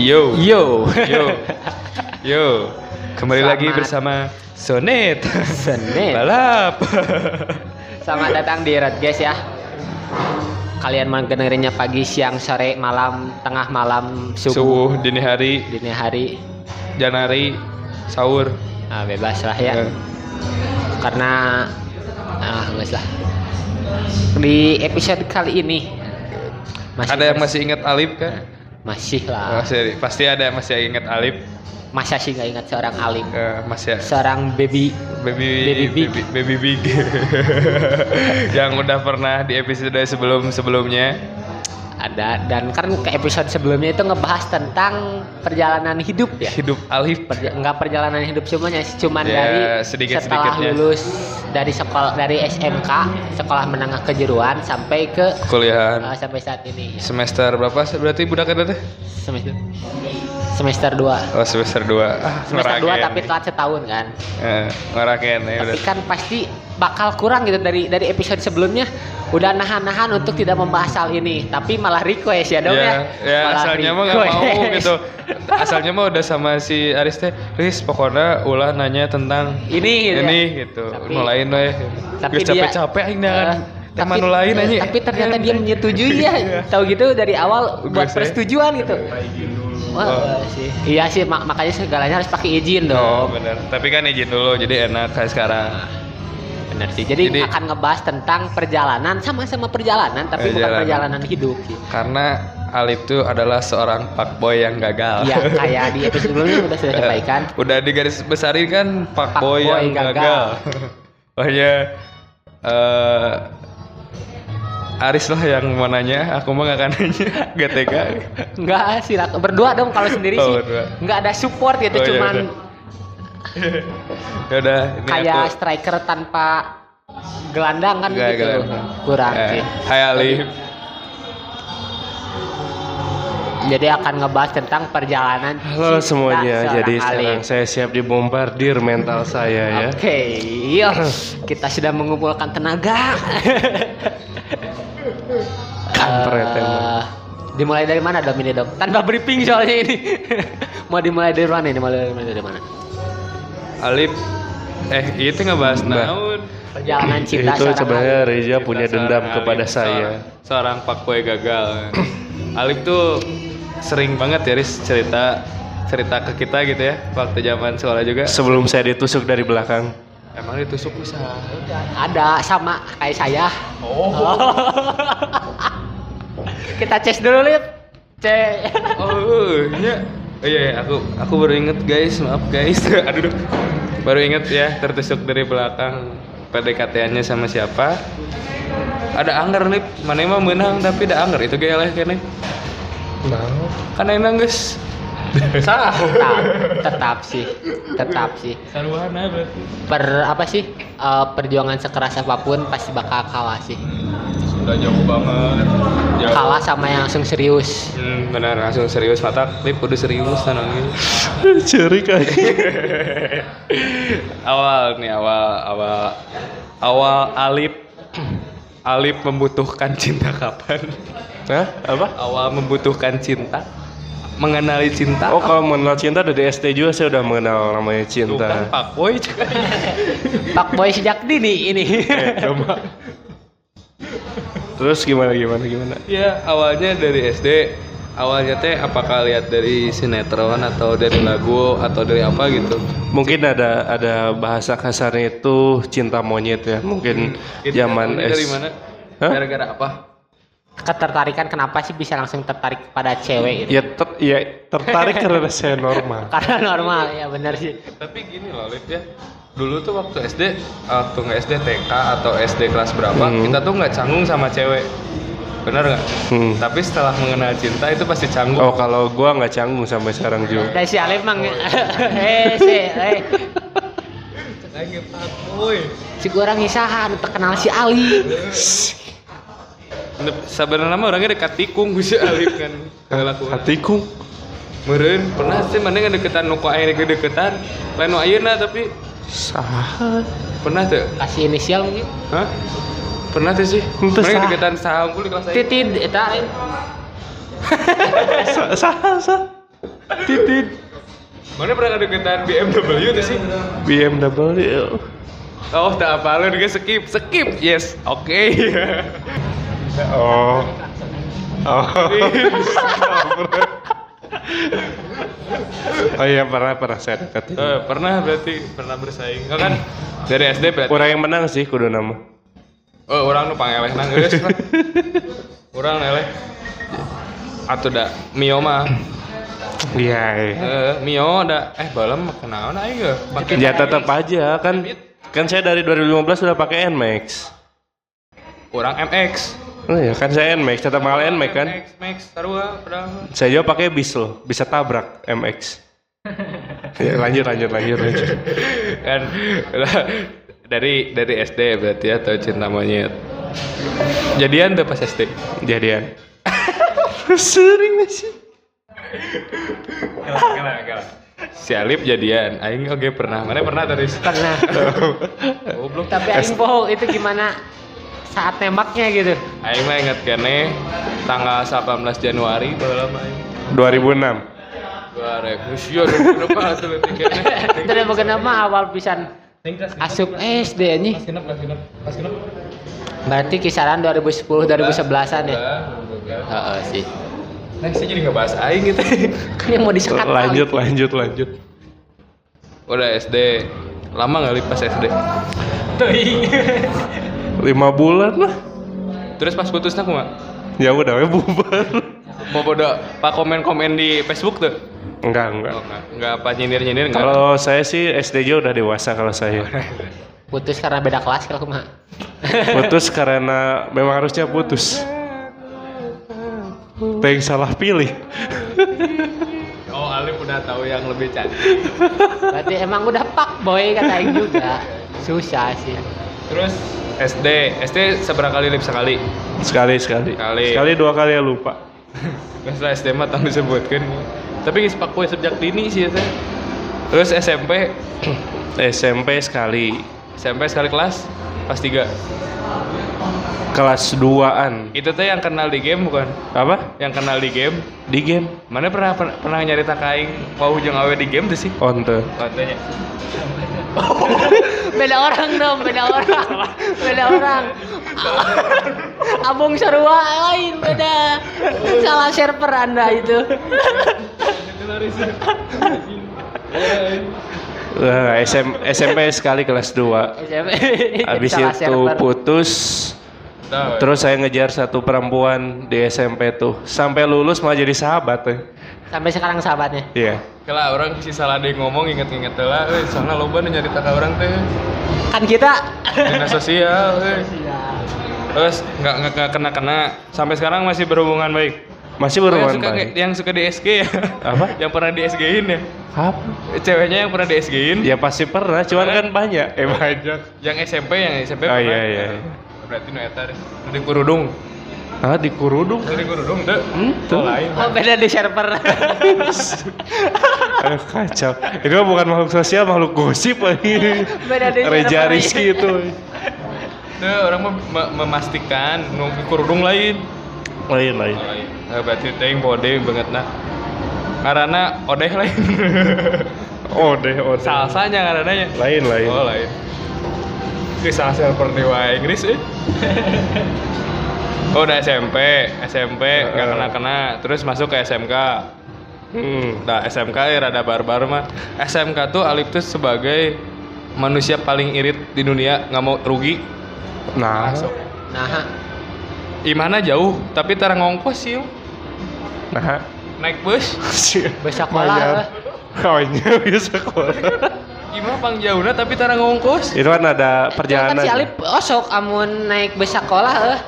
Yo, Yo. yo, yo. Kembali lagi Selamat. bersama Sonet. Senin. Balap. Selamat datang di Red Guys ya. Kalian mau dengerinnya pagi, siang, sore, malam, tengah malam, subuh, Subuh dini hari, dini hari. janari, sahur. Nah, bebas lah ya. Eh, Karena ah nggak lah. Di episode kali ini Ada yang masih ingat Alif kan? Masih lah. seri. Pasti ada yang masih ingat Alif. Masa sih nggak ingat seorang alim, Eh, masih seorang baby baby Baby big. baby, baby big yang udah pernah di episode sebelum sebelumnya ada dan kan ke episode sebelumnya itu ngebahas tentang perjalanan hidup ya. hidup Alif Perja- nggak perjalanan hidup semuanya cuman Ya, dari sedikit-sedikitnya. setelah lulus dari sekolah dari SMK sekolah menengah kejuruan sampai ke kuliahan uh, sampai saat ini ya. semester berapa berarti budak ada teh semester semester 2 oh semester 2 ah, semester 2 ngeraken. tapi telat setahun kan? Eh, ngeraken ya udah. tapi kan pasti bakal kurang gitu dari dari episode sebelumnya. Udah nahan-nahan untuk tidak membahas hal ini tapi malah request ya dong ya, ya, ya Malah asalnya mah nggak mau gitu. Asalnya mah udah sama si Aris teh Riz pokoknya ulah nanya tentang ini gitu ya. ini gitu. Tapi- nulain weh. tapi dia- capek-capek aing dengan Eh, tema nulain aja tapi ternyata dia menyetujui ya. Tahu gitu dari awal buat ya. persetujuan gitu Wah, Oh. sih. Iya sih, mak- makanya segalanya harus pakai izin oh dong. bener tapi kan izin dulu jadi enak kayak sekarang Benar sih. Jadi, Jadi- akan ngebahas tentang perjalanan sama-sama perjalanan tapi bukan Perjalanan. perjalanan hidup sih. karena Alif itu adalah seorang fuckboy yang gagal Iya, kayak di episode sebelumnya udah sudah sampaikan. udah di garis besarin kan fuckboy Fuckboy yang gagal. gagal. oh ya eh Aris lah yang mau nanya, aku mah gak akan nanya, gak tega. Enggak berdua dong kalau sendiri Oh, sih. berdua. Enggak ada support gitu, Oh, iya, cuman udah. Ya udah, ini kayak aku striker tanpa gelandang kan Nggak gitu. gelandang. Kurang Eh, sih. Hai Alif. Jadi akan ngebahas tentang perjalanan Halo cinta semuanya, jadi alim. sekarang saya siap dibombardir mental saya ya. Oke, yuk kita sudah mengumpulkan tenaga. Kampret emang. dimulai dari mana dong ini dong? Tanpa briefing soalnya ini. Mau dimulai dari mana ini? Mulai dari, dari mana? Alif, eh itu ngebahas Mbak. naon. Perjalanan cinta Itu sebenarnya alim. Reza punya dendam kepada saya. Seorang, seorang fuckboy gagal. Alif tuh sering banget ya Riz cerita cerita ke kita gitu ya waktu zaman sekolah juga. Sebelum saya ditusuk dari belakang. Emang ditusuk usaha. Ada sama kayak saya. Oh. kita cek dulu lihat. Cek. Oh iya. Oh iya, iya, aku aku baru inget guys, maaf guys. Aduh, duh. baru inget ya tertusuk dari belakang PDKT-nya sama siapa? Ada anggar nih, mana emang menang tapi ada anggar itu gaya lah kayaknya. Kan enak guys. tetap, tetap sih, tetap sih. Saruhana berarti. Per apa sih? eh, perjuangan sekeras apa pun pasti bakal kalah sih. Udah jauh banget. Jauh. Kalah sama yang langsung serius. Hmm, benar langsung serius mata klip udah serius tanangnya. Cerik aja. awal nih awal awal awal Alip Alip membutuhkan cinta kapan? Hah? Apa? Awal membutuhkan cinta, mengenali cinta. Oh kalau mengenal cinta dari SD juga saya udah mengenal namanya Tuh kan cinta. Pak Boy juga. Pak Boy sejak dini ini. Eh, coba. Terus gimana gimana gimana? Ya awalnya dari SD. Awalnya teh apakah lihat dari sinetron atau dari lagu atau dari apa gitu? Mungkin ada ada bahasa kasarnya itu cinta monyet ya. Mungkin zaman awalnya dari S. mana? Gara-gara apa? Ketertarikan kenapa sih bisa langsung tertarik pada cewek gitu? Ya, ter- ya tertarik karena saya normal. Karena normal ya benar sih. Tapi gini loh, Lip ya. Dulu tuh waktu SD, waktu nggak SD TK atau SD kelas berapa, Hmm. kita tuh nggak canggung sama cewek. Bener nggak? Hmm. Tapi setelah mengenal cinta itu pasti canggung. Oh kalau gua nggak canggung sampai sekarang juga. Dan si Alif mang eh si eh Lagi fuckboy. si orang ngisahan terkenal si Ali. Sebenarnya mah orangnya dekat tikung bisa Alif kan. Kelakuan. Hatiku. Meren pernah sih mana deketan nuku air deketan lain nu ayeuna tapi Sah. pernah tuh Kasih inisial mungkin. Hah? Pernah tuh sih. Mana sah. deketan saham kulit kelas. Titid eta. Sah sah. Titit. Mana pernah ada kegiatan BMW tuh sih? BMW. Oh, tak apa lu skip, skip. Yes, oke. Oh. Oh. oh iya pernah pernah saya deketin. Eh, pernah berarti pernah bersaing. Enggak kan? Dari SD berarti. Orang yang menang sih kudu nama. Oh, orang nu pangeleh nang geus. lah. Urang eleh. Atuh da Mio mah. Iya. iya. Eh, Mio da eh balem kenaon aing ge. Pakai Ya tetap aja kan kan saya dari 2015 sudah pakai Nmax. Urang MX. Oh iya kan saya Nmax tetap mahal Nmax kan. MX, Max sarua padahal. Saya juga pakai bis loh, bisa tabrak MX. ya, lanjut lanjut lanjut lanjut. kan dari dari SD berarti ya atau cinta monyet. Jadian tuh pas SD. Jadian. Sering sih. Kalah, kalah, kalah. Si Alip jadian, aing oke pernah. Mana pernah tadi? Pernah. Goblok. Tapi aing bohong itu gimana saat nembaknya gitu. Aing mah inget kene tanggal 18 Januari mah aing. 2006. Dua ribu sia berapa tuh leutik kene. Terus kenapa awal pisan asup SD nih? Pas genep, pas genep, pas genep. Berarti kisaran 2010 2011-an ya. Heeh sih. Nah, saya jadi ngebahas aing gitu. Kan yang mau disekat Lanjut lanjut lanjut. Udah SD. Lama nggak Lip, pas SD? Lima bulan lah. Terus pas putusnya aku mah Ya udah we bubar. mau bodo pak komen-komen di Facebook tuh. Enggak enggak. Oh, enggak, enggak apa nyindir-nyindir enggak. Kalau saya sih SD aja udah dewasa kalau saya. Putus karena beda kelas kalau mah. Putus karena memang harusnya putus. Pengen salah pilih. Oh, Alif udah tahu yang lebih cantik. Berarti emang udah pak boy kata juga. Susah sih. Terus SD, SD seberapa kali lip sekali? Sekali sekali. Sekali. Sekali dua kali ya lupa. Setelah SD mah tanggung disebutkan. Tapi geus pak sejak dini sih ya. Terus SMP, SMP sekali. SMP sekali kelas kelas 3. Kelas 2-an. Itu teh yang kenal di game bukan? Apa? Yang kenal di game. Di game. Mana pernah pernah, pernah nyarita kaing mau jeung awe di game tuh sih? Onte. Katanya. Beda orang dong, beda orang. Beda orang. Abung Sarua lain beda. Salah server Anda itu. Nah, SM, SMP sekali kelas 2. Habis Salah itu server. putus. Tahu. Terus saya ngejar satu perempuan di SMP tuh. Sampai lulus malah jadi sahabat tuh. Sampai sekarang sahabatnya. Iya. Kalau orang si salah ada yang ngomong inget-inget lah, eh soalnya loba nu nyarita ka orang teh. Kan kita Dinas sosial, eh. Terus nggak nggak nggak kena kena sampai sekarang masih berhubungan baik. Masih Oh, yang berhubungan suka baik. yang suka di SG ya? Apa? yang pernah di SG-in ya? Apa? Ceweknya yang pernah di SG-in? Ya pasti pernah, cuman kan banyak. Eh banyak. Yang SMP, yang SMP Oh pernah. iya iya. Berarti nu eta deh. Kurudung. Ah di Kurudung. Di kurudung teh. Hmm, tuh. Oh, lain. oh beda di server. Aduh kacau. Itu mah bukan makhluk sosial, makhluk gosip lagi. Beda di Reja. Rizky itu. Tuh orang mem- me- memastikan nu di kurudung lain. Lain lain. Oh, lain. Nah, berarti teh bode banget nah. Karena odeh lain. Oh deh, oh deh. Salsanya karenanya. Lain lain. Oh lain. Kisah server dewa Inggris eh. Oh udah SMP, SMP nggak Heeh. kena kena, terus masuk ke SMK. Hmm. Nah SMK ya rada barbar mah. SMK tuh Alif tuh sebagai manusia paling irit di dunia nggak mau rugi. Nah, Masuk. Nah, Imana jauh, tapi tara ngongkos sih. nah. Naik bus. Bayar. malah. Kawinnya bisa sekolah. Gimana pang jauhna tapi tara ngongkos. Itu kan ada Kan perjalanan. si Alip osok amun naik bus sekolah eh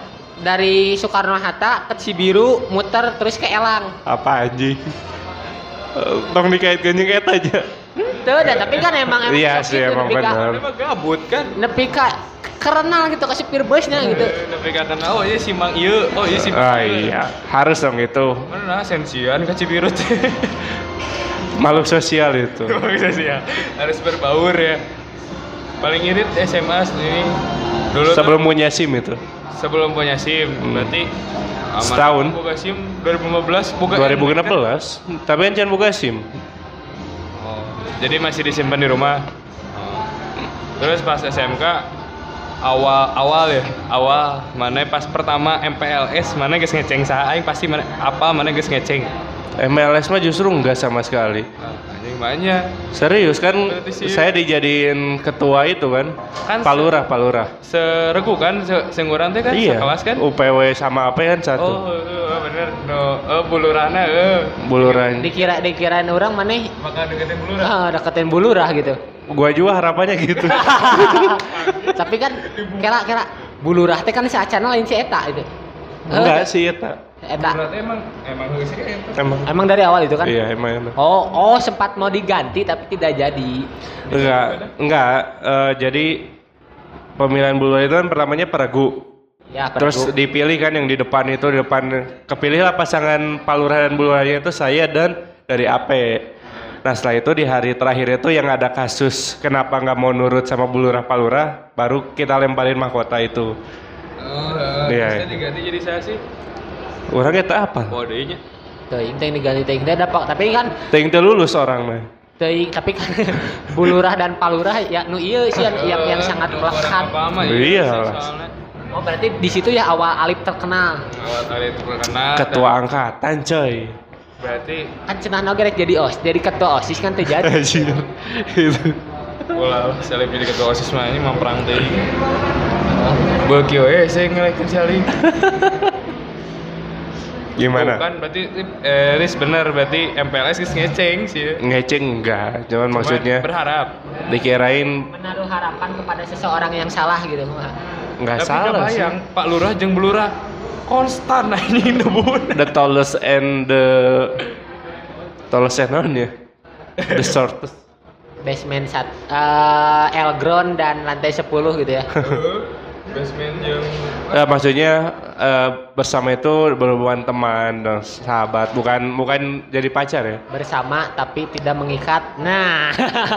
dari Soekarno Hatta ke Cibiru muter terus ke Elang. Apa anjing? Eh, Tong dikaitkan yang kayak aja. Tuh, dah, tapi kan emang emang Iya sih, gitu, emang nepi ka- benar. Mah gabut kan. Nepi ka kerenal gitu ke supir busnya gitu. Tapi kata oh iya si Mang Ieu, oh iya si Mang Ah iya, harus dong itu. Mana sensian ke Cibiru teh. Makhluk sosial itu. Bisa sih ya. Harus berbaur ya. Paling irit SMA ini dulu tuh Sebelum punya SIM itu. Sebelum punya SIM Hmm. berarti Aman. Setahun. Boga SIM 2015 boga 2016 tapi kan jangan buka SIM Oh, jadi masih disimpan di rumah. Oh. Terus pas SMK awal awal ya awal mana pas pertama MPLS mana guys ngeceng saya aing pasti mana apa mana guys ngeceng MLS mah justru enggak sama sekali nah, banyak. Serius kan saya dijadiin ketua itu kan? Kan se- palurah palurah. seregu kan? Se sengurang teh kan? Iya. Sekelas kan? UPW sama apa kan oh satu eh, bener no. Eh bulurana eh. Buluran Dikira dikirain orang maneh maka deketin bulurah. Ah, deketin bulurah gitu. gua juga harapannya gitu. Tapi kan kira-kira bulurah teh kan seacana lain si eta gitu. enggak sih eta Eta teh emang emang emang emang dari awal itu kan? iya emang emang. Oh, oh sempat mau diganti tapi tidak jadi. enggak enggak eh, jadi pemilihan buluran itu kan pertamanya peregu Ya, Terus pergu. dipilih kan yang di depan itu di depan kepilihlah pasangan palurah dan bulurannya itu saya dan dari AP. Nah setelah itu di hari terakhir itu yang ada kasus kenapa nggak mau nurut sama bulurah palurah baru kita lemparin mahkota itu. oh Iya. bisa diganti jadi saya sih Orang itu apa? kodenya teuing teh diganti teuing teh dapat tapi kan Ting teu lulus orang mah. teuing tapi kan bulurah dan palurah ya nu ieu sih yang yang, yang sangat melekat. Iya lah. Oh, berarti di situ ya awal Alip terkenal. awal kali terkenal Ketua angkatan coy. berarti Kan cenah oge rek jadi OS, jadi ketua OSIS kan teu jadi. Anjir. itu. bola seleb jadi ketua osis mah ini mamprang teh beki we saya ngelekin saling Gimana? kan berarti eh Riz bener berarti MPLS geus ngeceng sih Ngeceng enggak, cuman Cuman maksudnya berharap dikirain Menaruh harapan kepada seseorang yang salah gitu. nggak tapi salah sih. bayang Pak Lurah jeung Belurah konstan anjing nebun the tallest and the tallest and non ya the shortest Basement sat eh Elgron dan lantai 10 gitu ya. Basement yang Eh, maksudnya eh, bersama itu berhubungan teman dan sahabat bukan bukan jadi pacar ya Bersama tapi tidak mengikat. Nah.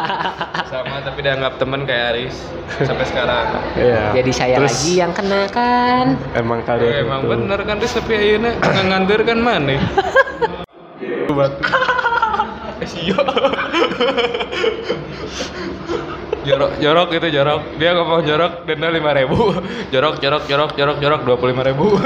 sama tapi dianggap temen kayak Aris sampai sekarang Iya. Jadi saya Terus, lagi yang kena kan. emang kalian emang itu. bener kan Riz tapi ayeuna ngangandir kan mana Batu. Eh. jorok jorok itu jorok. Dia ngomong jorok denda lima ribu. Jorok jorok jorok jorok jorok dua puluh lima ribu.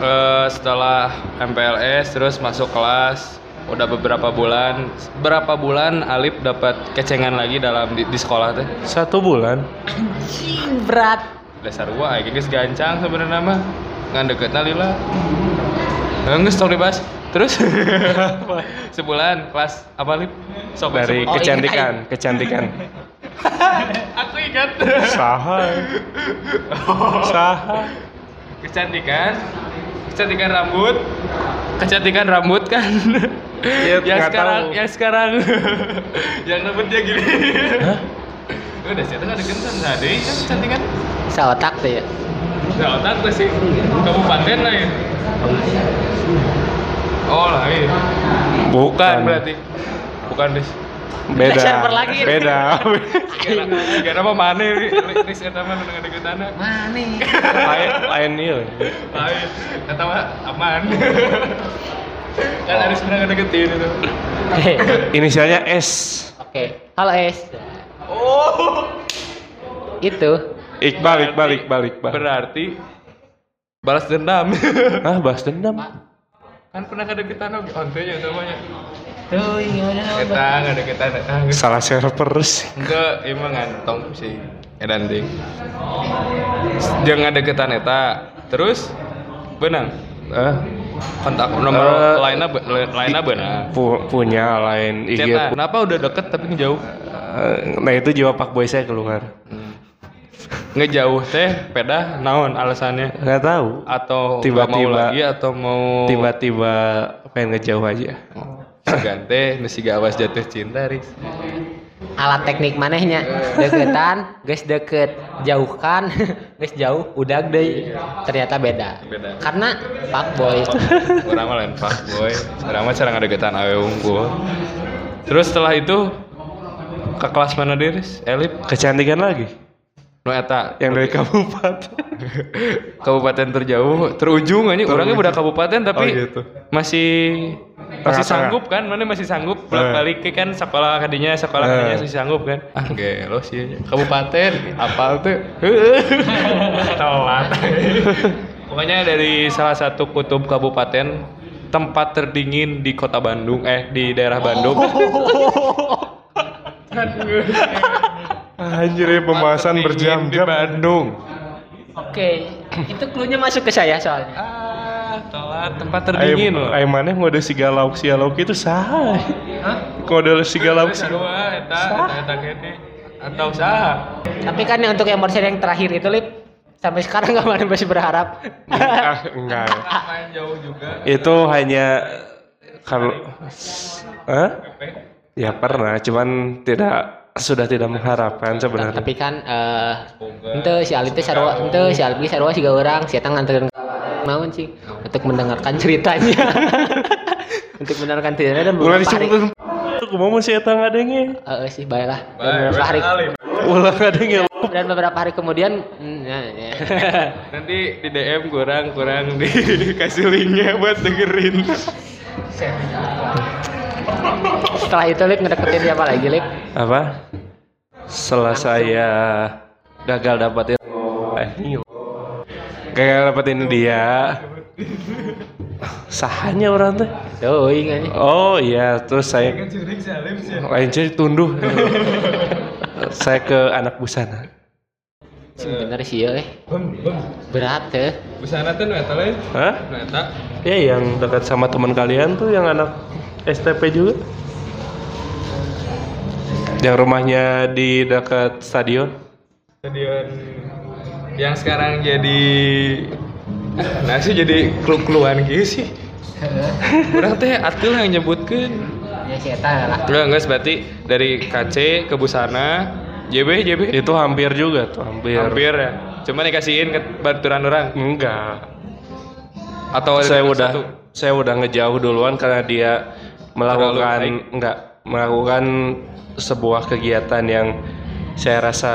Eh, setelah MPLS terus masuk kelas udah beberapa bulan berapa bulan Alip dapat kecengan lagi dalam di, di sekolah teh? Satu bulan. Berat. dasar gua aja gancang sebenarnya mah. Ngan deketna lila. Enggak tau dibahas terus? Sebulan kelas apa lip? Sok dari Oh, kecantikan kecantikan. Aku ingat. Saha. Saha. Kecantikan kecantikan rambut. Kecantikan rambut kan? Ya, yang sekarang tahu. yang sekarang. Yang rambutnya gini. Udah sih ada gentan nah deh kan kecantikan? Seotak tuh ya. Nah, otak tuh sih. Kabupaten lain oh lain bukan. Bukan berarti. Bukan deh beda. Server lagi. beda. Gak apa mana Riz eta mah dengan deketanna Mana? lain lain iya lain. Kata mah aman? Kan harus pernah ngedeketin itu. Inisialnya S. Oke. Halo Es. oh. Itu. Iqbal Iqbal Iqbal Iqbal. Berarti balas dendam. Ah bahas dendam kan pernah ngedeketan oke ontenya namanya Tuh, gimana? kita ngedeketan ah, salah server sih. Enggak emang ngantong sih edan ting jangan deketan eta terus benang? Ah kontak nomor Eh, lainnya lainnya benang? pu- punya lain IG Ceta, kenapa udah deket tapi ngejauh? Eh, nah itu jiwa pak boy saya keluar ngejauh teh peda naon alasannya nggak tahu atau Tiba-tiba. mau lagi atau mau tiba-tiba pengen ngejauh aja gante mesti gak awas jatuh cinta Riz Alat teknik manehnya deketan, guys deket, jauhkan, guys jauh, udah deh. Ternyata beda. Beda. Karena Pak Boy. orang mah lain fuck boy orang mah cara ngadeketan awe unggul terus setelah itu ke kelas mana deh Riz? Elip kecantikan lagi Nu eta yang dari kabupaten. kabupaten terjauh, terujung anjing. Orangnya udah kabupaten tapi Oh, gitu. masih masih Tengah-tengah. sanggup kan? Mana masih sanggup balik ke kan sekolah kadinya sekolah Eh. kadinya masih sanggup kan? Ah, gelo sih. Kabupaten apal tuh. Telat. Pokoknya dari salah satu kutub kabupaten tempat terdingin di kota Bandung eh di daerah Bandung. Anjir ya pembahasan Terdingin di berjam-jam. Bandung. Oke, itu clue-nya masuk ke saya soalnya. Ah, telat tempat terdingin loh. Ayo mana ngode si galau si galau itu sah. Hah? Ngode si galau si. Sarua eta eta eta kene atau saha? Tapi kan yang untuk yang morse yang terakhir itu lip sampai sekarang nggak mana masih berharap. Ah, enggak. Main jauh juga. Itu hanya kalau Hah? Ya pernah, cuman tidak sudah tidak mengharapkan sebenarnya. Tapi kan eh ente si Ali teh sarua ente si Albi sarua siga orang si Eta nganterin naon sih untuk mendengarkan ceritanya. untuk mendengarkan ceritanya dan beberapa hari. Aku mau masih eta ngadenge. Eh sih baiklah. Dan beberapa hari Ulah ngadenge. dan beberapa hari kemudian hmm, ya, ya. Nanti di DM kurang kurang dikasih linknya buat dengerin. Setelah itu Lip ngedeketin siapa lagi Lip? Apa? Setelah saya gagal dapetin eh, gagal dapetin dia sahanya orang tuh Tuh ingat oh iya terus saya lain jadi tunduh saya ke anak busana Sebenernya sih ya eh. Berat eh. Busana tuh nu eta lain. Hah? Nu eta. ya yang dekat sama teman kalian tuh yang anak STP juga yang rumahnya di dekat stadion Stadion yang sekarang jadi nah sih jadi klu-kluan gitu sih. Urang teh atul yang nyebutkeun. Ya si Eta lah. Enggak, enggak berarti dari KC ke Busana, JB, JB. itu hampir juga tuh hampir Hampir ya. Cuma dikasihin ke baturan orang enggak atau saya udah satu? saya udah ngejauh duluan karena dia melakukan enggak melakukan sebuah kegiatan yang saya rasa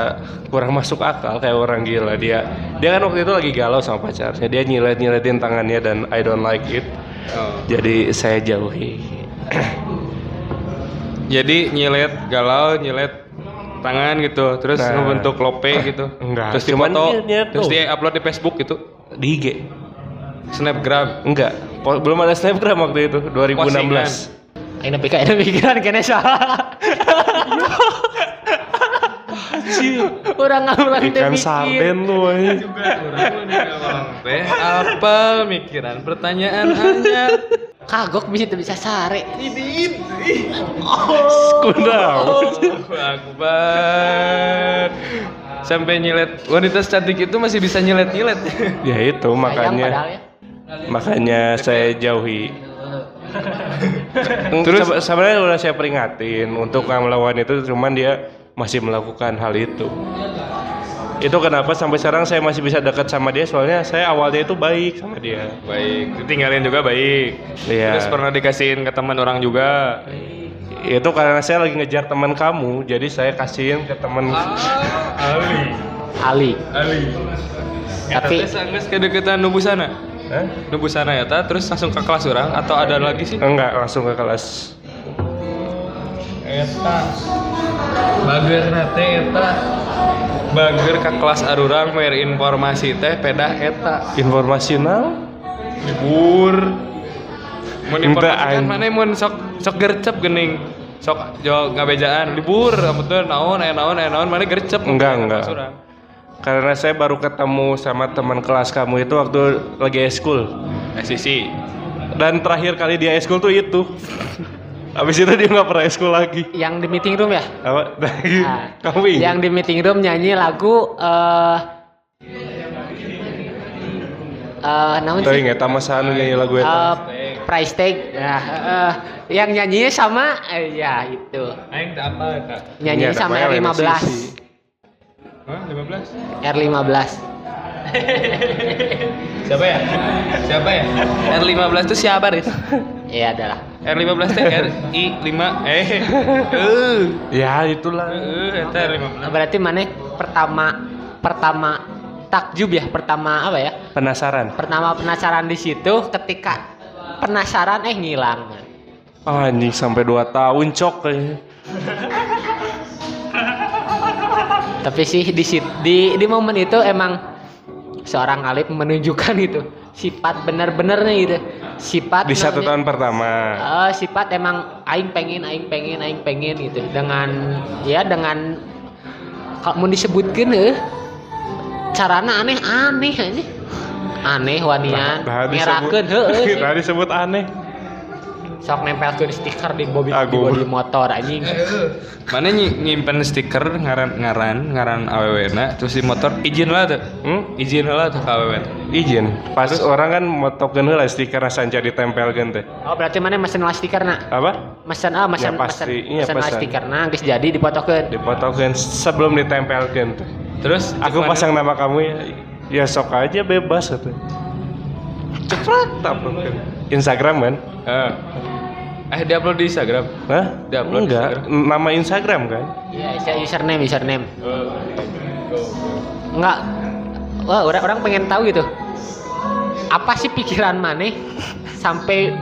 kurang masuk akal kayak orang gila. Dia dia kan waktu itu lagi galau sama pacarnya. Dia nyilet nyiletin tangannya dan I don't like it. Oh. jadi saya jauhi. Jadi nyilet galau, nyilet tangan gitu, terus Nah. ngebentuk lope gitu. Enggak, Terus dipoto, terus dia upload di Facebook gitu. di IG Snapgram. enggak. Belum ada snapgram waktu itu 2016 Nepi ka pikiran kene salah. Orang ngulang teh ikan sarden lu eh. Teh apa mikiran pertanyaan hanya Kagok bisa bisa sare. kuda Akbar. Sampai nyilet wanita cantik itu masih bisa nyilet-nyilet. ya itu Sayang makanya ya. makanya saya jauhi Terus- sebenarnya udah saya peringatin untuk nggak melawan itu cuman dia masih melakukan hal itu itu kenapa sampai sekarang saya masih bisa dekat sama dia soalnya saya awalnya itu baik sama dia Baik, ditinggalin juga baik. Iya. Terus pernah dikasihin ke teman orang juga. itu karena saya lagi ngejar teman kamu jadi saya kasihin ke teman Ali. Ali. Ali. Tapi- Tapi sanggeus kedeketan nubu sana. Hah? Nubu sana ya ta, terus langsung ke kelas orang atau ada lagi sih? enggak langsung ke kelas Eta. Bager nate eta. Bager ke kelas arurang mer informasi teh pedah eta. informasional Libur. Mun informasikan mana mun sok sok gercep geuning. Sok jo ngabejaan libur ampun naon aya naon aya naon mana gercep Enggak, enggak. Karena saya baru ketemu sama teman kelas kamu itu waktu lagi eskul SCC. dan terakhir kali dia eskul tuh itu habis itu dia nggak pernah eskul lagi Yang di meeting room ya? apa Ah, kamu ingat Yang di meeting room nyanyi lagu eh eh naon Tuh sih? inget sama Sanu nyanyi lagu itu Eh, price tag. Nah, eh, yang nyanyinya sama eh, ya itu. Aing apa? Nyanyinya Iya, sama namanya Lena R15. Sisi. Hah, 15? R15. Siapa ya? Siapa ya? R15 itu siapa, Riz? Iya adalah. R15 teh RI 5 eh. Eh. ya itulah Eh, eta R15. Berarti mana pertama pertama takjub ya pertama apa ya Penasaran? pertama penasaran di situ ketika penasaran eh ngilang Oh, anjing sampai 2 tahun cok kayaknya. tapi sih di di di momen itu emang seorang Alif menunjukkan itu sifat bener-benernya gitu sifat Di satu tahun pertama. Eh, sifat emang aing pengen aing pengen aing pengen gitu dengan ya dengan kalau mau disebutkan eh carana aneh aneh aja aneh wanian Nah, ngerakeun heeh. Nah, disebut aneh. Sok nempelkeun stiker di bodi, di Aduh. bodi motor anjing Mana ny nyimpen stiker ngaran ngaran ngaran awewena terus di motor izin lah tuh. Hmm? Izin lah tuh ke awewen. Izin. Pas orang kan motokeun heula stiker sanca ditempelkeun teh. oh berarti mana mesen lah stiker nak Apa? mesen ah mesen Ya, pasti. mesen, Iya, mesen lah stiker nah geus jadi dipotokeun Dipotokeun sebelum ditempelkeun teh. Terus Aku mana? pasang nama kamu ya. Ya sok aja bebas atau. Cepet. Instagram kan? Eh. Eh diupload di Instagram. Hah? Di-upload di Enggak, nama Instagram kan? iya isa- username username Enggak. Wah, orang orang pengen tahu gitu. Apa sih pikiran maneh sampai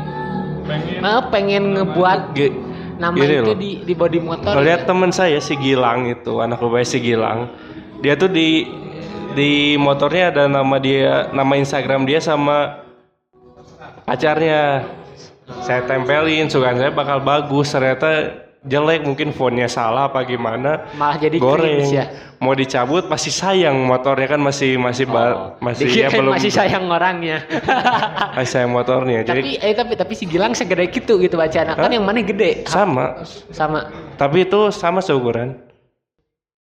pengen, pengen ngebuat Ge- nama gini itu loh. di di body motor? Lihat teman saya si Gilang itu, anak ubay si Gilang. Dia tuh di di motornya ada nama dia, nama Instagram dia sama pacarnya. Saya tempelin, sukaan saya bakal bagus. Ternyata jelek, mungkin fontnya salah apa gimana. Malah jadi goreng. ya. Mau dicabut pasti sayang motornya kan masih masih ba- masih ya belum masih sayang orangnya. masih sayang motornya. Jadi tapi eh tapi tapi si Gilang segede gitu gitu bacaan. Kan yang mana gede? sama, Sama. tapi itu sama seukuran.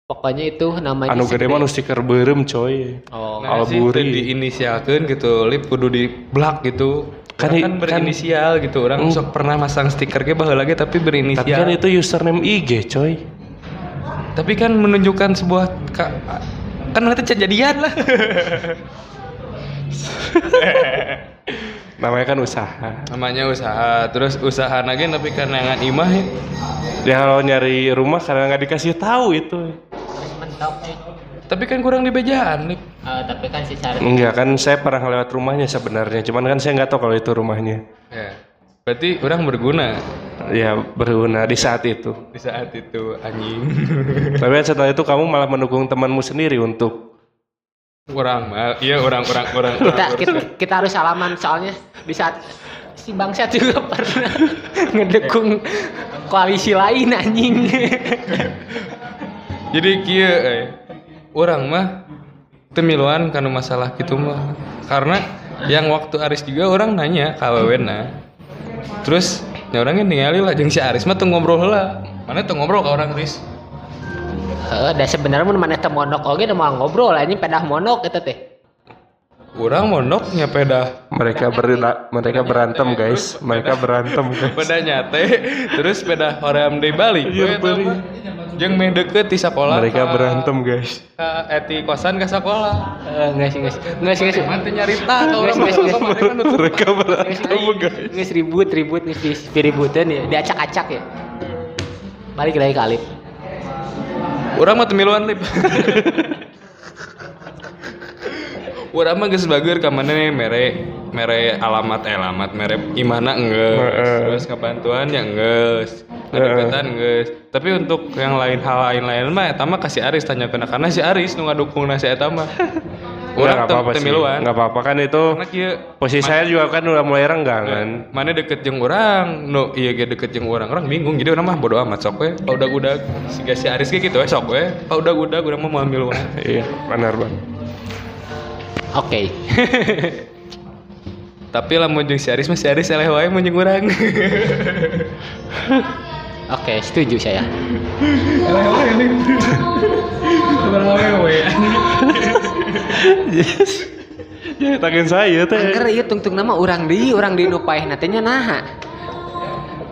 Pokoknya itu namanya Anu gede mah stiker beureum coy. Oh. Nah, sih Alburi. teu diinisialkeun gitu, lip kudu di black gitu. Kan Orang kan, kan- berinisial gitu. Orang Hmm. sok pernah masang stiker ge baheula lagi tapi berinisial. Tapi kan itu username IG coy. Tapi kan menunjukkan sebuah ka- kan nanti kejadian lah. Namanya kan usaha. Namanya usaha, terus usaha lagi tapi karena ngan imah ya. Dia kalau nyari rumah karena nggak dikasih tahu itu. Tapi kan kurang di bejaan nih. Eh, tapi kan si Sari Enggak kan saya pernah lewat rumahnya sebenarnya. Cuman kan saya nggak tahu kalau itu rumahnya. Ya. Berarti orang berguna Ya berguna di saat itu. di saat itu anjing. Tapi kan setelah itu kamu malah mendukung temanmu sendiri untuk orang mah iya orang orang orang. kita, orang- kita kita harus salaman soalnya di saat si bangsa juga pernah ngedukung koalisi lain anjing Jadi kieu eh orang mah temiluan karena masalah gitu mah. Karena yang waktu Aris juga orang nanya ka awewena. Terus ya orangnya ningali lah jeung si Aris mah tuh ngobrol lah. Mana tuh ngobrol ka orang Aris? Heeh, dan sebenarnya mun maneh teh monok oge da moal ngobrol anjing pedah monok eta teh. Orang mondok nyepeda mereka berda- mereka berantem guys. Mereka berantem guys. sepeda nyate terus sepeda hoream deui balik Iya, Jeung meh deket di sekolah Mereka ka- berantem guys. ka eti kosan ke sekolah enggak sih, enggak sih. Enggak sih, enggak sih. Mati nyarita ka Nges, urang nges, nges. ke mana kan nutup. Mereka berantem guys. nges ribut, ribut, nges di- diributin ya, diacak-acak ya. Balik lagi ke Alif. Urang mah temiluan lip. Urang mah geus bager ka maneh mere mere alamat eh, alamat mere imana enggeus. Heeh. Terus kebantuan ya enggeus. Ngedeketan enggeus. Tapi untuk yang lain hal lain-lain mah eta mah kasih Aris tanya kena karena si Aris nu ngadukung si eta mah. Urang Udah nggak teu apa-apa sih. apa-apa kan itu. Karena kieu Posisi saya juga kan udah mulai renggang kan. mana deket jeung orang no iya ge deket jeung orang orang bingung jadi orang mah bodo amat sok we udah udah si si Aris ge gitu we sok we udah udah urang mah mau ambil Iya, benar bang. Oke. tapi lamun jeung si Aris mah si Aris eleh wae mun jeung urang Oke, setuju saya. Ya, tangan saya teh. Angker ieu tungtung nama orang di, orang di nu paeh teh nya naha.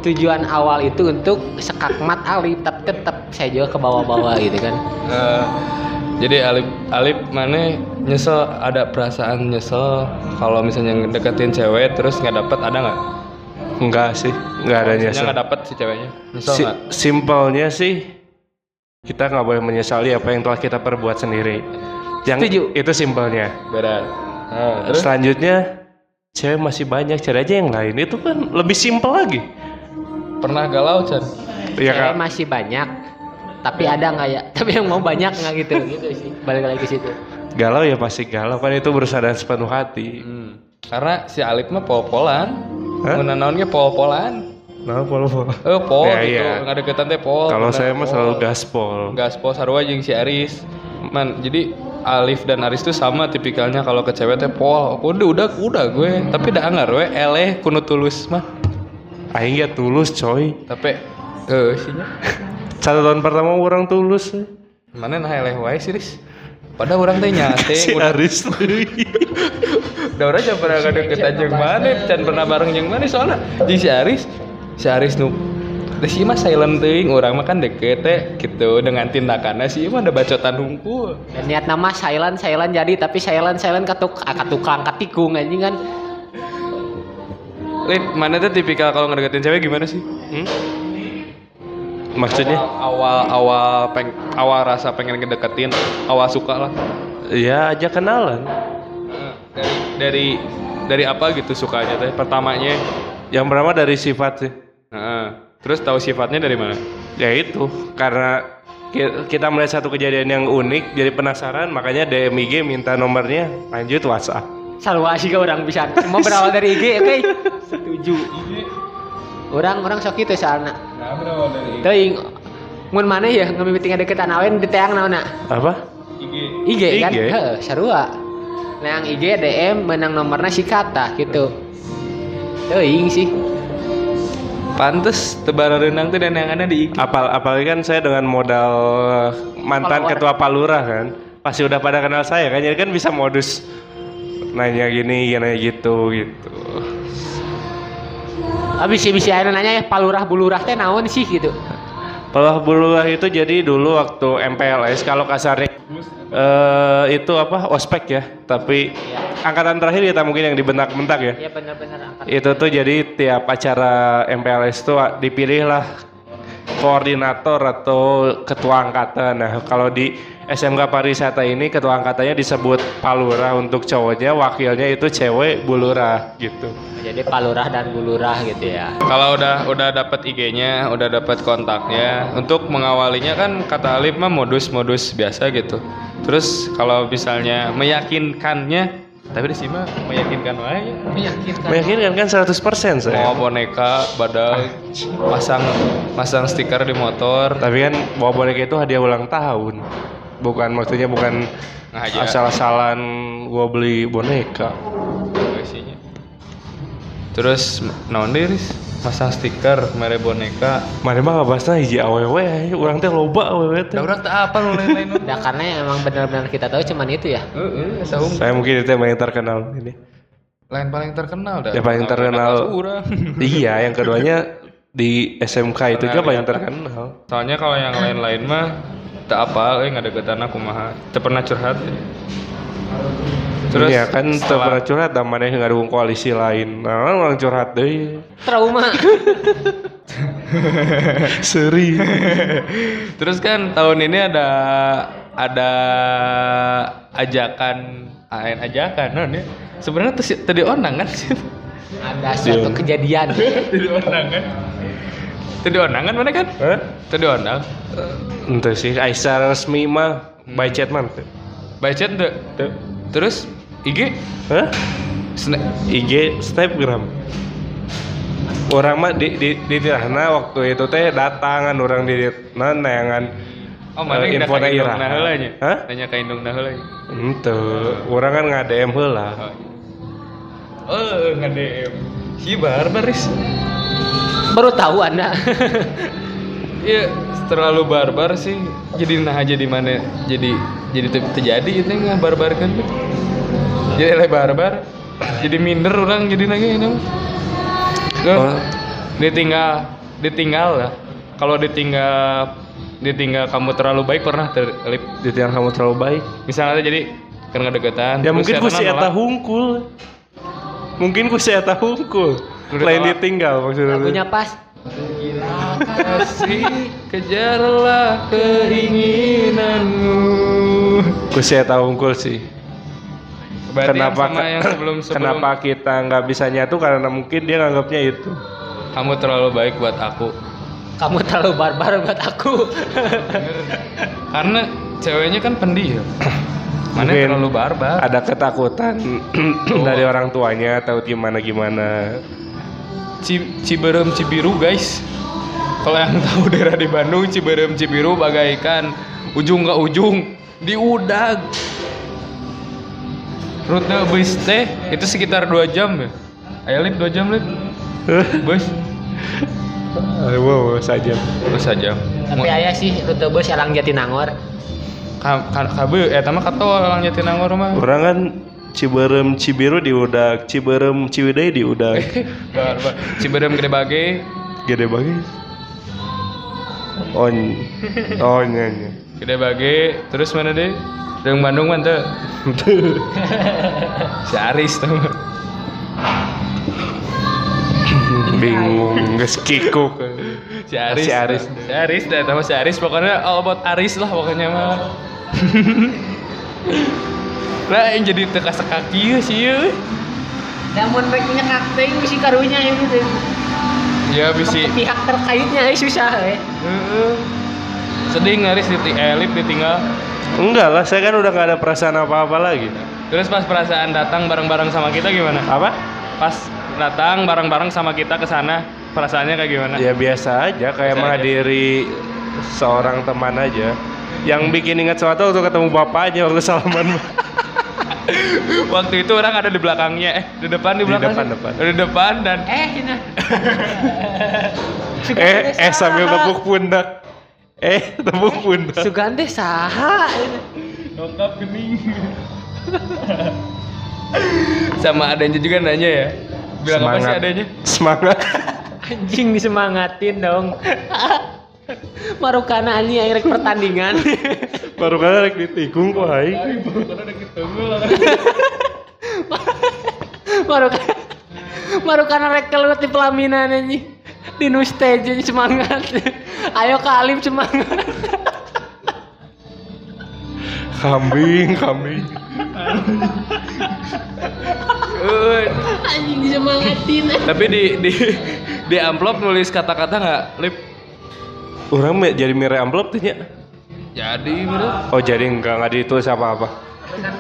Tujuan awal itu untuk sekakmat Alif, tapi tetap saya juga ke bawah-bawah gitu kan. Eh, jadi Alip Alip mana nyesel ada perasaan nyesel kalau misalnya deketin cewek terus nggak dapet ada nggak? Enggak sih, enggak ada nyesel. nggak dapet si ceweknya nyesel Si- nggak? simpelnya sih kita nggak boleh menyesali apa yang telah kita perbuat sendiri. Yang Setuju. itu simpelnya. berat Nah, terus Selanjutnya cewek masih banyak, cari aja yang lain. Itu kan lebih simpel lagi. pernah galau Chan Iya Cewek kan? masih banyak tapi ada nggak ya tapi yang mau banyak nggak gitu gitu sih balik lagi ke situ Galau ya pasti galau kan itu berusaha dengan sepenuh hati. Hmm. Karena si Alip mah pol-polan. Mun naonnya pol-polan. Nah, pol pol. Eh pol Ya, gitu. iya. Ngadeketan teh pol. Kalau saya mah pol. selalu gaspol. Gaspol sarua jeung si Aris. Man, jadi Alif dan Aris tuh sama tipikalnya kalau ke cewek teh pol. Udah udah udah gue. Tapi dah anggar we eleh kuno tulus mah. Aing ya tulus coy. Tapi eh sinya. Satu tahun pertama orang tulus. Mana nah eleh wae sih, Riz? Padahal orang teh nyate. Si Aris. udah orang jangan pernah ngadeketan jeung mana, can pernah bareng jeung mana soalnya jeung si Aris. Si Aris nu Teh si mah silent teuing, urang mah kan deket teh gitu dengan tindakannya si mah ada bacotan hungkul. dan niat nama silent silent jadi tapi silent silent katuk ah, katukang katikung anjing kan Lid, mana tuh tipikal kalau ngedeketin cewek gimana sih? Hmm? Maksudnya? awal awal peng, awal rasa pengen ngedeketin, awal suka lah. Ya aja kenalan. Dari dari dari apa gitu sukanya teh? Pertamanya. Yang pertama dari sifat sih. Heeh. Terus tahu sifatnya dari mana? Ya itu karena ki- kita melihat satu kejadian yang unik jadi penasaran makanya DM IG minta nomornya lanjut WhatsApp. selalu asik orang bisa semua berawal dari IG oke setuju orang orang sok itu soalnya Nah, dari teuing mun mana ya ngamimiti ngadeketan awen di teang naonna Apa? IG. IG kan IG. heeh sarua nah yang IG DM menang nomornya si kata gitu teuing sih Pantes tebaran renang tuh dan yang ada di IG. Apal apalagi kan saya dengan modal mantan Follower. ketua palurah kan pasti udah pada kenal saya kan jadi kan bisa modus nanya gini nanya gitu gitu abis sih bisa aya nanya ya palurah bulurah teh naon sih? Gitu. Pelah bulurah itu jadi dulu waktu MPLS kalau kasarnya eh itu apa ospek ya tapi angkatan terakhir kita mungkin yang dibentak-bentak ya. Ya benar-benar itu tuh jadi tiap acara MPLS tuh dipilih lah koordinator atau ketua angkatan. Nah, kalau di SMK pariwisata ini ketua angkatannya disebut palura untuk cowoknya, wakilnya itu cewek bulurah gitu. jadi palurah dan bulurah gitu ya Kalau udah udah dapat IG-nya, udah dapat kontaknya, untuk mengawalinya kan kata Alif mah modus-modus biasa gitu. Terus kalau misalnya meyakinkannya, tapi di sini mah meyakinkan wae. meyakinkan Meyakinkan kan 100% saya. Mau boneka, badak, pasang pasang stiker di motor. Tapi kan bawa boneka itu hadiah ulang tahun. Bukan maksudnya bukan Nah, asal-asalan gua beli boneka. isinya. Terus naon deh, Riz? Pasang stiker mere boneka. Mana mah ngabasna hiji awewe, urang teh loba awewe teh. Da urang teu apa nu lain-lain. Nah, karena emang benar-benar kita tahu cuman itu ya. Heeh, asa unggul. Saya mungkin itu yang paling terkenal ini. Lain paling terkenal dah. Ya, paling terkenal. Urang. iya, yang keduanya di SMK itu juga paling terkenal. Soalnya kalau yang lain-lain mah tak apa, eh nggak aku mah. Teu pernah curhat. Terus ya kan setelah- setelah pernah curhat namanya nggak dukung koalisi lain. Nah, orang curhat deh. Trauma. Seri. Terus kan tahun ini ada ada ajakan AN ajakan non ya. Sebenarnya teu teu dionang kan. Ada suatu kejadian. Teu dionang kan. Teu dionang kan mana kan? Hah? Teu dionang. Ente sih Aisyah resmi mah by chat man. teu. By chat teu. Terus IG Hah? Sna- IG Snapgram. Orang mah di di di tirahna waktu itu teh datangan orang di nah nayangan Oh, mana yang info heula nya? Hah? Nanya ka indung nah heula. Ente, orang kan nggak DM heula. Oh, nge-DM. Si barbaris. Baru tahu Anda. Iya, terlalu barbar sih. Jadi nah aja di mana jadi jadi te- terjadi itu nggak barbar kan? Jadi le barbar. Jadi minder orang jadi lagi ini. Oh. ditinggal ditinggal lah. Kalau ditinggal ditinggal kamu terlalu baik pernah terlip Di tiang kamu terlalu baik. misalnya jadi kan deketan Ya mungkin ku si eta eta hungkul. Mungkin ku si eta hungkul. Lain ditinggal maksudnya. Lagunya pas. kasih kejarlah keinginanmu ku saya tahu unggul sih Berarti yang kenapa sama yang sebelum sebelum kenapa kita nggak bisa nyatu karena mungkin dia nganggapnya itu kamu terlalu baik buat aku. Kamu terlalu barbar buat aku. Karena ceweknya kan pendiam. Mana Mungkin terlalu barbar. ada ketakutan dari orang tuanya atau gimana gimana Ci- Ciberem Cibiru guys. Kalau yang tahu daerah di Bandung Ciberem Cibiru bagaikan ujung ke ujung di udag. Rute bus teh itu sekitar 2 jam ya. Ayo lip 2 jam lip. Bus wow saja bus aja. Tapi ayah sih rute bus Elang Jatinangor. Ka- ka- Kabe, eh tama katol orang Jatinangor mah. orang kan Ciberem Cibiru di udah Ciberem Ciwidey di udah. Ciberem Gede Bage, gede banget on oh nyanyi Gede Bage, terus mana deh? Yang Bandung mana tuh? Si Aris tuh. bingung nggak kikuk Si Aris. Si Aris. Si Aris dah sama si Aris pokoknya all about Aris lah pokoknya mah. Nah, yang jadi teka sekaki sih ya. Namun rek nyekak teh misi karunya ya gitu. Ya bisi. Ke pihak terkaitnya eh, susah eh. Heeh. Sedih ngaris di elip ditinggal. Enggak lah saya kan udah nggak ada perasaan apa-apa lagi Terus pas perasaan datang bareng-bareng sama kita gimana? apa Pas datang bareng-bareng sama kita ke sana, perasaannya kayak gimana? ya biasa aja kayak Biasa aja. menghadiri seorang teman aja yang bikin ingat sesuatu waktu ketemu bapaknya waktu salaman Waktu itu orang ada di belakangnya, eh di depan di Di belakang. depan, sih? depan. Di depan dan Eh, ini. eh eh sambil tepuk pundak eh tepuk pundak Sugante saha Lengkap gening. Sama adanya juga nanya ya. Bilang apa sih adanya? semangat. Anjing disemangatin dong. Marukana anjing akhirnya pertandingan. Baru kali rek ditikung kok hai. Marukana Marukana rek keluar di pelaminan anjing di nu stage semangat. Ayo kalim semangat. Kambing kambing. Eh, anjing disemangatin. Tapi di di di amplop nulis kata-kata nggak lip? orang me- jadi mere amplop tuh nya Jadi bener. oh jadi enggak nggak ditulis apa-apa.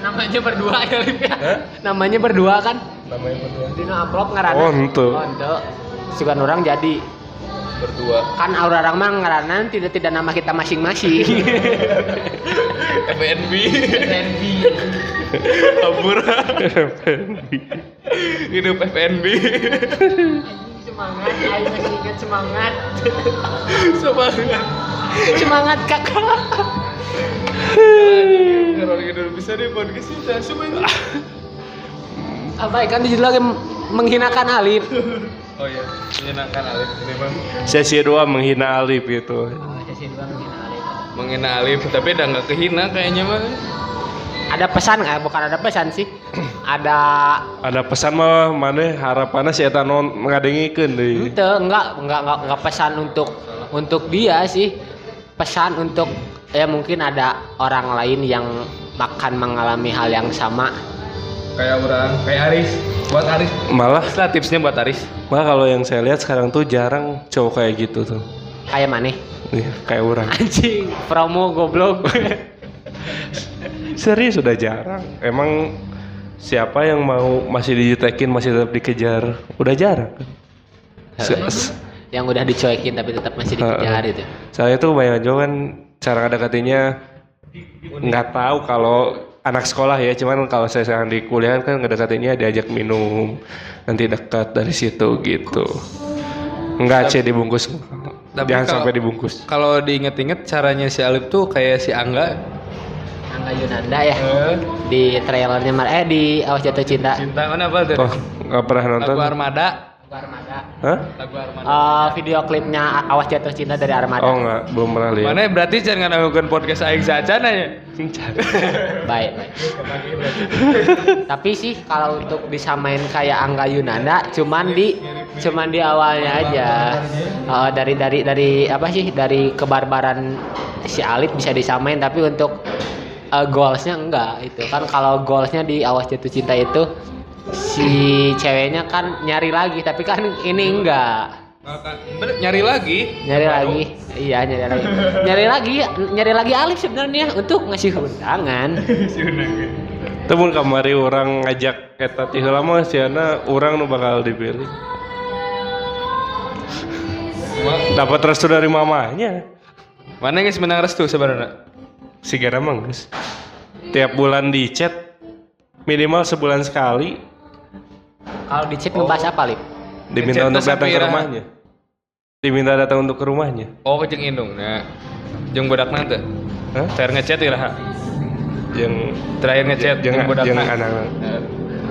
Namanya berdua ya Lip, ya? Namanya berdua kan? Namanya berdua. Di nu amplop ngaranna Oh, henteu. oh henteu. Sugan orang jadi Berdua. kan aura orang mah ngaranna tidak tidak nama kita masing-masing FNB. FNB Kabur. Hidup FNB. semangat ayo masih ingat semangat Semangat. semangat kakak Kalau gitu bisa deh podcast kita semangat. apa ya, kan dijudul lagi menghinakan Alif Oh iya, menyenangkan Alif. Bang. sesi dua menghina Alif gitu. Sesi dua menghina Alif. Menghina Alif, tapi udah nggak kehina kayaknya mah. ada pesan nggak? Bukan ada pesan sih. Ada ada pesan mah mana? Harapannya si eta non ngadengikeun deui. Itu enggak enggak enggak enggak pesan untuk untuk dia sih. Pesan untuk ya mungkin ada orang lain yang akan mengalami hal yang sama. Kayak orang, kayak Aris. Buat Aris. malah. Lah tipsnya buat Aris. malah kalau yang saya lihat sekarang tuh jarang cowok kayak gitu tuh. Kayak mana Nih, kayak orang. Anjing promo goblok. Serius sudah jarang. Emang siapa yang mau masih dijutekin masih tetap dikejar? Udah jarang. Kan Se- yang udah dicuekin tapi tetap masih dikejar itu. Saya tuh banyak juga kan cara deketinnya nggak tahu kalau anak sekolah ya cuman kalau saya sekarang di kuliah kan ngedeketinnya diajak minum. Nanti dekat dari situ gitu. Nggak sih dibungkus. Tapi jangan kalau- sampai dibungkus. Kalau diinget-inget caranya si Alif tuh kayak si Angga. Angga Yunanda ya? Di trailernya Mar eh di Awas Jatuh Cinta. Cinta mana apa tuh? oh nggak pernah nonton. Lagu Armada. Armada Hah? Lagu Armada. Eh, video klipnya Awas Jatuh Cinta dari Armada. Oh nggak belum pernah lihat. Mana berarti jangan ngelakukan podcast aing saja nanya. baik baik. Tapi sih kalau untuk disamain kayak Angga Yunanda cuman di cuman di awalnya aja. Eh, dari dari dari apa sih dari kebarbaran si Alif bisa disamain tapi untuk eh, goalsnya enggak itu kan kalau goalsnya di awas jatuh cinta itu si ceweknya kan nyari lagi tapi kan ini enggak Bener, nyari lagi. nyari lagi iya nyari lagi nyari lagi nyari lagi Alif sebenarnya untuk ngasih undangan Temun kamari orang ngajak eta ti heula mah siana orang nu bakal dipilih. Dapat restu dari mamanya. Mana guys menang restu sebenarnya? Si Gara mah geus. Tiap bulan di chat minimal sebulan sekali kalau di chat ngebahas apa Lip? diminta untuk datang ke rumahnya. Diminta datang untuk ke rumahnya. Oh, keceng indung. Nah, jeung budak nanti. Hah? Terakhir ngechat iraha. Yang Terakhir ngechat jeung jeung jeung na. anak.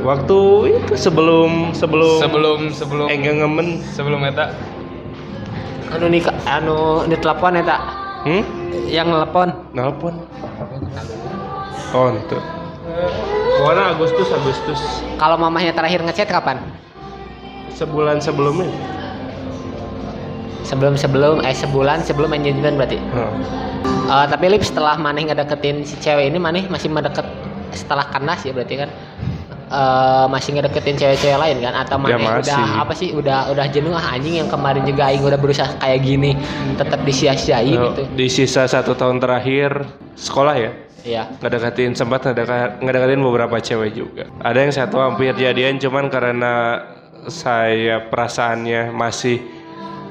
Waktu itu sebelum sebelum Sebelum sebelum enggak ngemen. sebelum eta anu nikah anu di telepon eta Hmm? yang telepon Nelpon. Oh, itu. Pokoknya Agustus Agustus. Kalau mamahnya terakhir ngechat kapan? Sebulan sebelumnya. sebelum sebelum eh sebulan sebelum engagement berarti? Heeh. Eh, tapi Lip setelah maneh ngedeketin si cewek ini maneh masih mendekat setelah kandas ya berarti kan? Eh masih ngedeketin cewek-cewek lain kan? Atau Ya, maneh masih. udah apa sih udah udah jenuh ah anjing yang kemarin juga aing udah berusaha kayak gini tetap disia-siain Nah, gitu. Di sisa satu tahun terakhir sekolah ya iya ngedeketin sempat ngedeka- ngedeketin beberapa cewek juga. Ada yang satu hampir jadian cuman karena saya perasaannya masih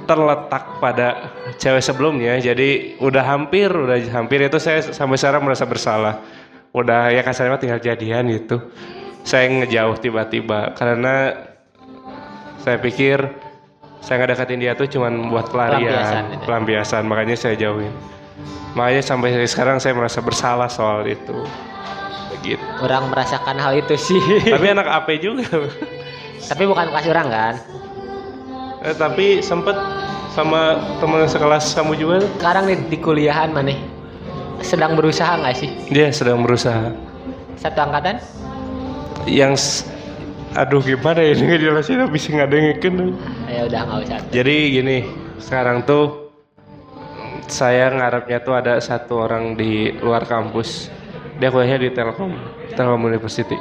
terletak pada cewek sebelumnya jadi udah hampir udah hampir itu saya sampai sekarang merasa bersalah udah ya kasarnya tinggal jadian gitu saya ngejauh tiba-tiba karena saya pikir saya ngedeketin dia tuh cuman buat Pelampiasan, pelarian gitu. pelampiasan makanya saya jauhin makanya sampai sekarang saya merasa bersalah soal itu. Begitu. Orang merasakan hal itu sih. Tapi anak AP juga. Tapi bukan kelas orang kan? Eh, tapi sempet sama teman sekelas kamu juga. Sekarang di, di kuliahan maneh sedang berusaha nggak sih? Dia sedang berusaha. Satu angkatan? Yang aduh gimana ya? Ini ngejelasin bisa ngadengin ya udah nggak usah. Jadi gini sekarang tuh saya ngarepnya tuh ada satu orang di luar kampus. Dia kuliahnya di Telkom Telkom University.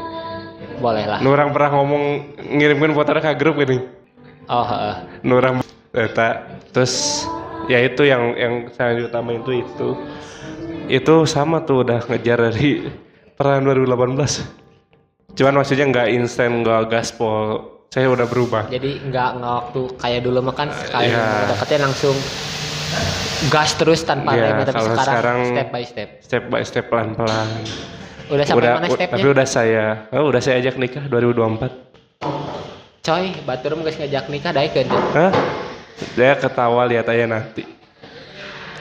Boleh lah. Nurang pernah ngomong ngirimkan fotonya ke grup gini oh heeh. Nurang Eta. Terus ya itu yang yang saya utamain itu itu. Itu sama tuh udah ngejar dari peran 2018 cuman maksudnya nggak instan nggak gaspol. Saya udah berubah. Jadi nggak nggak waktu kayak dulu mah kan sekali. Iya. deketin langsung gas terus tanpa Iya, rem tapi sekarang, sekarang step by step. Step by step pelan pelan udah sampai udah mana stepnya? tapi udah saya oh, udah saya ajak nikah 2024 coy baturum guys ngajak nikah daik kan Hah? dia ketawa lihat aja nanti.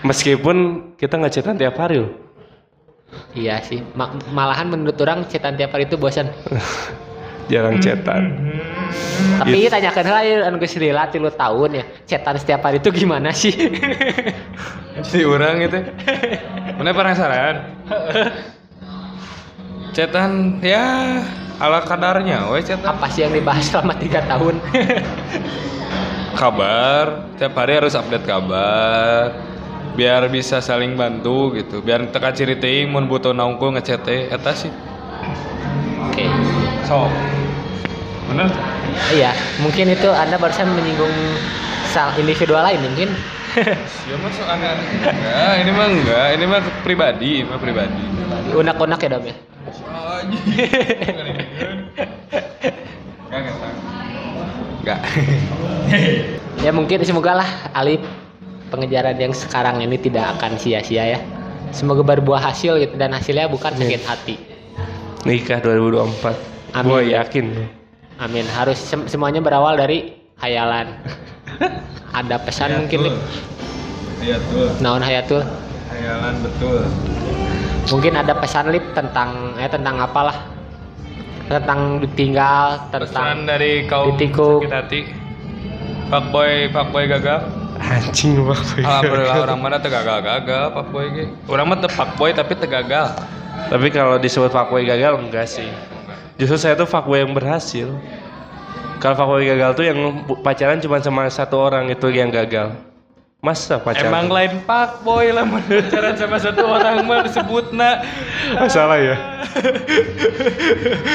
Meskipun kita nggak chatan tiap hari loh. Iya sih Ma- malahan menurut orang cetan tiap hari itu bosan jarang chatan tapi Iya. tanyakan lah ya anu geus lila tilu tahun ya cetan setiap hari itu gimana sih Jadi orang gitu. Mana penasaran? Cetan ya ala kadarnya, we cetan. apa sih yang dibahas selama tiga tahun Kabar, tiap hari harus update kabar. Biar bisa saling bantu gitu. Biar teka ciri teuing mun butuh naungkul ngechat teh eta sih. oke Sok. Bener? iya mungkin itu anda barusan menyinggung sal individual lain mungkin Ya masuk aneh-aneh. Enggak, ini mah enggak, ini mah pribadi, ini mah pribadi. unak-unak ya dom ya Enggak, enggak. ya mungkin semoga lah Alif pengejaran yang sekarang ini tidak akan sia-sia ya semoga berbuah hasil gitu dan hasilnya bukan sakit hati nikah 2024 Amin. gue yakin amin harus sem- semuanya berawal dari hayalan ada pesan mungkin Lip Iya tuh, naon hayatul hayalan betul. mungkin ada pesan Lip tentang eh tentang apalah tentang ditinggal Pesan tentang dari kaum ditikung. sakit hati. Pak boy, pak boy gagal. anjing waktu Alhamdulillah orang mana teu gagal-gagal pak boy ge. Orang mah pak boy tapi teu gagal. tapi kalau disebut fuckboy gagal enggak sih justru saya tuh fuckboy yang berhasil. Kalau fuckboy gagal tuh yang pacaran cuma sama satu orang itu yang gagal. Masa pacaran? Emang lain pak boy lah pacaran sama satu orang mah disebut nak. Ah, salah ya?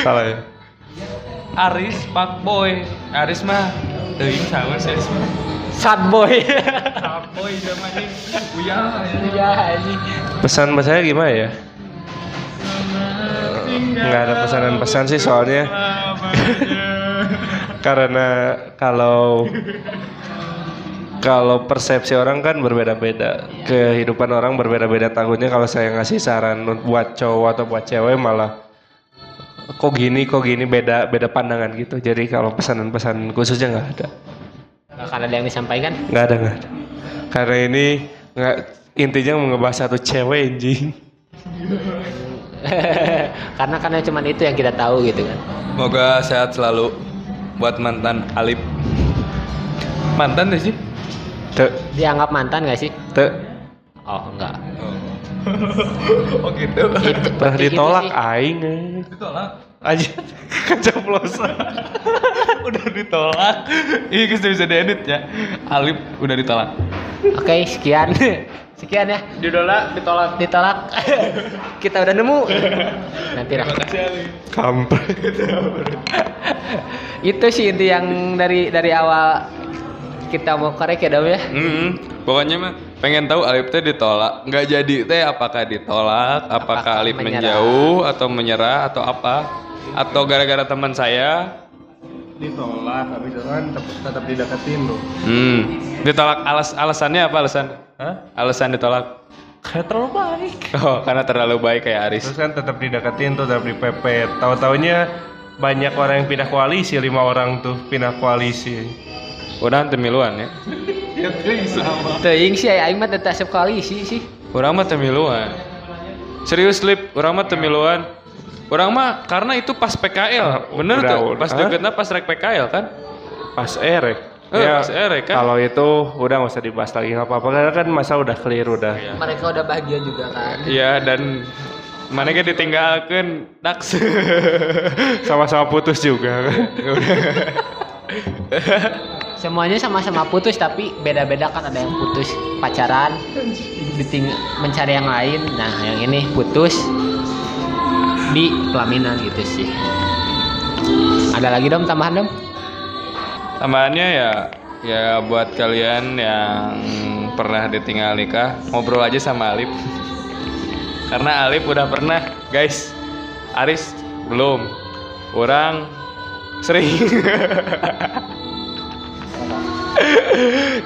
salah ya? Aris pak boy Aris mah Teuing sama sih Aris mah. Sad boy Pak boy zamannya Uya iya anjing. Pesan-pesannya gimana ya? Nggak ada pesanan-pesan sih soalnya. Karena kalau kalau persepsi orang kan berbeda-beda. Kehidupan orang berbeda-beda. Takutnya kalau saya ngasih saran buat cowok atau buat cewek malah kok gini kok gini? Beda beda pandangan gitu. Jadi kalau pesanan-pesan khususnya nggak ada. Nggak ada yang disampaikan? Nggak ada nggak ada. Karena ini nggak intinya mau ngebahas satu cewek anjing karena karena cuman itu yang kita tahu gitu kan. Semoga sehat selalu buat mantan Alip. Mantan deh sih? Te dianggap mantan gak sih? Te oh enggak. Oh. Gitu. Itu gitu ditolak sih. aing. Ditolak? Aja keceplosan udah ditolak. Ini bisa bisa diedit ya. Alip udah ditolak. Oke sekian. Sekian ya. Ditolak ditolak. Ditolak. Kita udah nemu. Nanti lah. Kampret. Itu sih inti yang dari dari awal kita mau korek ya dong ya? Hmm, pokoknya mah pengen tahu Alip teh ditolak. Nggak jadi teh apakah ditolak? Apakah, Apakah Alip menyerah? menjauh atau menyerah atau apa? Atau gara-gara teman saya ditolak habis itu kan tetap, tetap dideketin loh hmm. Ditolak alas alasannya apa? Alasan Hah? alasan ditolak? Kayak terlalu baik. Oh karena terlalu baik kayak Aris. Terus kan tetap dideketin tuh tetap dipepet. Tahu taunya banyak orang yang pindah koalisi lima orang tuh pindah koalisi. Udah temiluan ya? Teuing sih aing mah tetap koalisi sih. Orang mah temiluan serius lip? Orang mah temiluan orang mah karena itu pas PKL bener Udah, tuh udah. pas deketnya pas rek PKL kan? Pas erek Eh, pas erek kan? kalau itu udah nggak usah dibahas lagi nggak apa-apa. Karena kan masa udah clear udah. Mereka udah bahagia juga kan? Iya dan mana kan ditinggalkan? Dax. sama-sama putus juga. Kan semuanya sama-sama putus tapi beda-beda kan ada yang putus pacaran diting mencari yang lain. Nah yang ini putus di pelaminan gitu sih ada lagi dong tambahan dong Tambahannya ya ya buat kalian yang pernah ditinggal nikah ngobrol aja sama Alip. Karena Alip udah pernah, guys. Aris belum. Orang sering.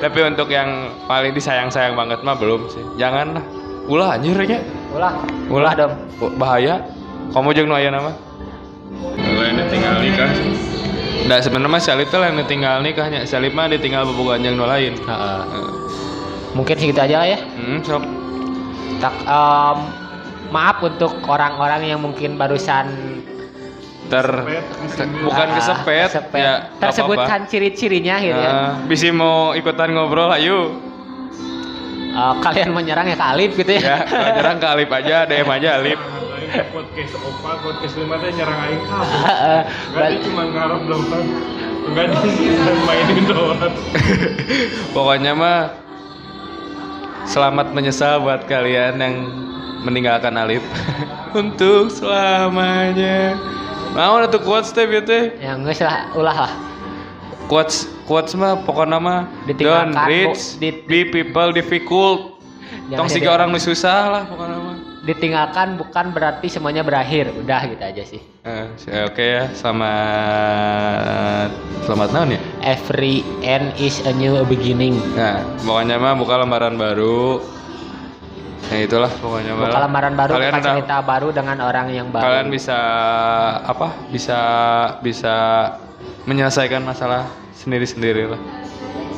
Tapi untuk yang paling disayang-sayang banget mah belum sih. Jangan lah. Ulah anjir ya. ulah Ulah dong bahaya. Kamu jeung nu aya nama? Lain tinggal nikah. Nah sebenarnya mah Salib tuh yang ditinggal nikahnya. Salib mah ditinggal bebukan yang nu lain. Heeh. Mungkin segitu aja lah ya Hmm, sok. tak em, maaf untuk orang-orang yang mungkin barusan Ter bukan ah, kesepet, kesepet. ya tersebutkan ciri-cirinya gitu ya Ah, bisa mau ikutan ngobrol ayo Eh, kalian menyerang ya ke Alif gitu ya ya, pelajaran ke Alip aja DM aja Alip podcast opa podcast lima teh nyerang aing kabur Heeh. Enggak dia cuma ngarep doang enggak dia mainin doang pokoknya mah selamat menyesal buat kalian yang meninggalkan Alip untuk selamanya. Mau tuh quotes teh bieu teh ya nggak salah ulah lah. Quotes quotes mah pokoknya mah don't di- be people difficult. Jangan tong jadi siga orang nu susah lah pokoknya ditinggalkan bukan berarti semuanya berakhir. Udah gitu aja sih. Eh, oke ya selamat selamat naon ya? Every end is a new beginning. Nah pokoknya mah buka lembaran baru. Ya itulah pokoknya mah. Buka lembaran baru kalian buka udah cerita baru dengan orang yang baru. Kalian bisa apa bisa bisa menyelesaikan masalah sendiri-sendiri lah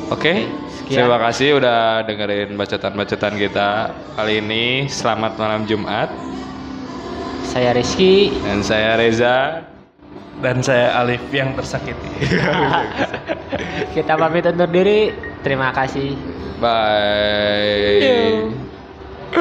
oke Sekian. terima kasih udah dengerin bacotan-bacotan kita kali ini. Selamat malam Jumat. Saya Rizky. Dan saya Reza. Dan saya Alif yang tersakiti. Kita pamit undur diri. Terima kasih. Bye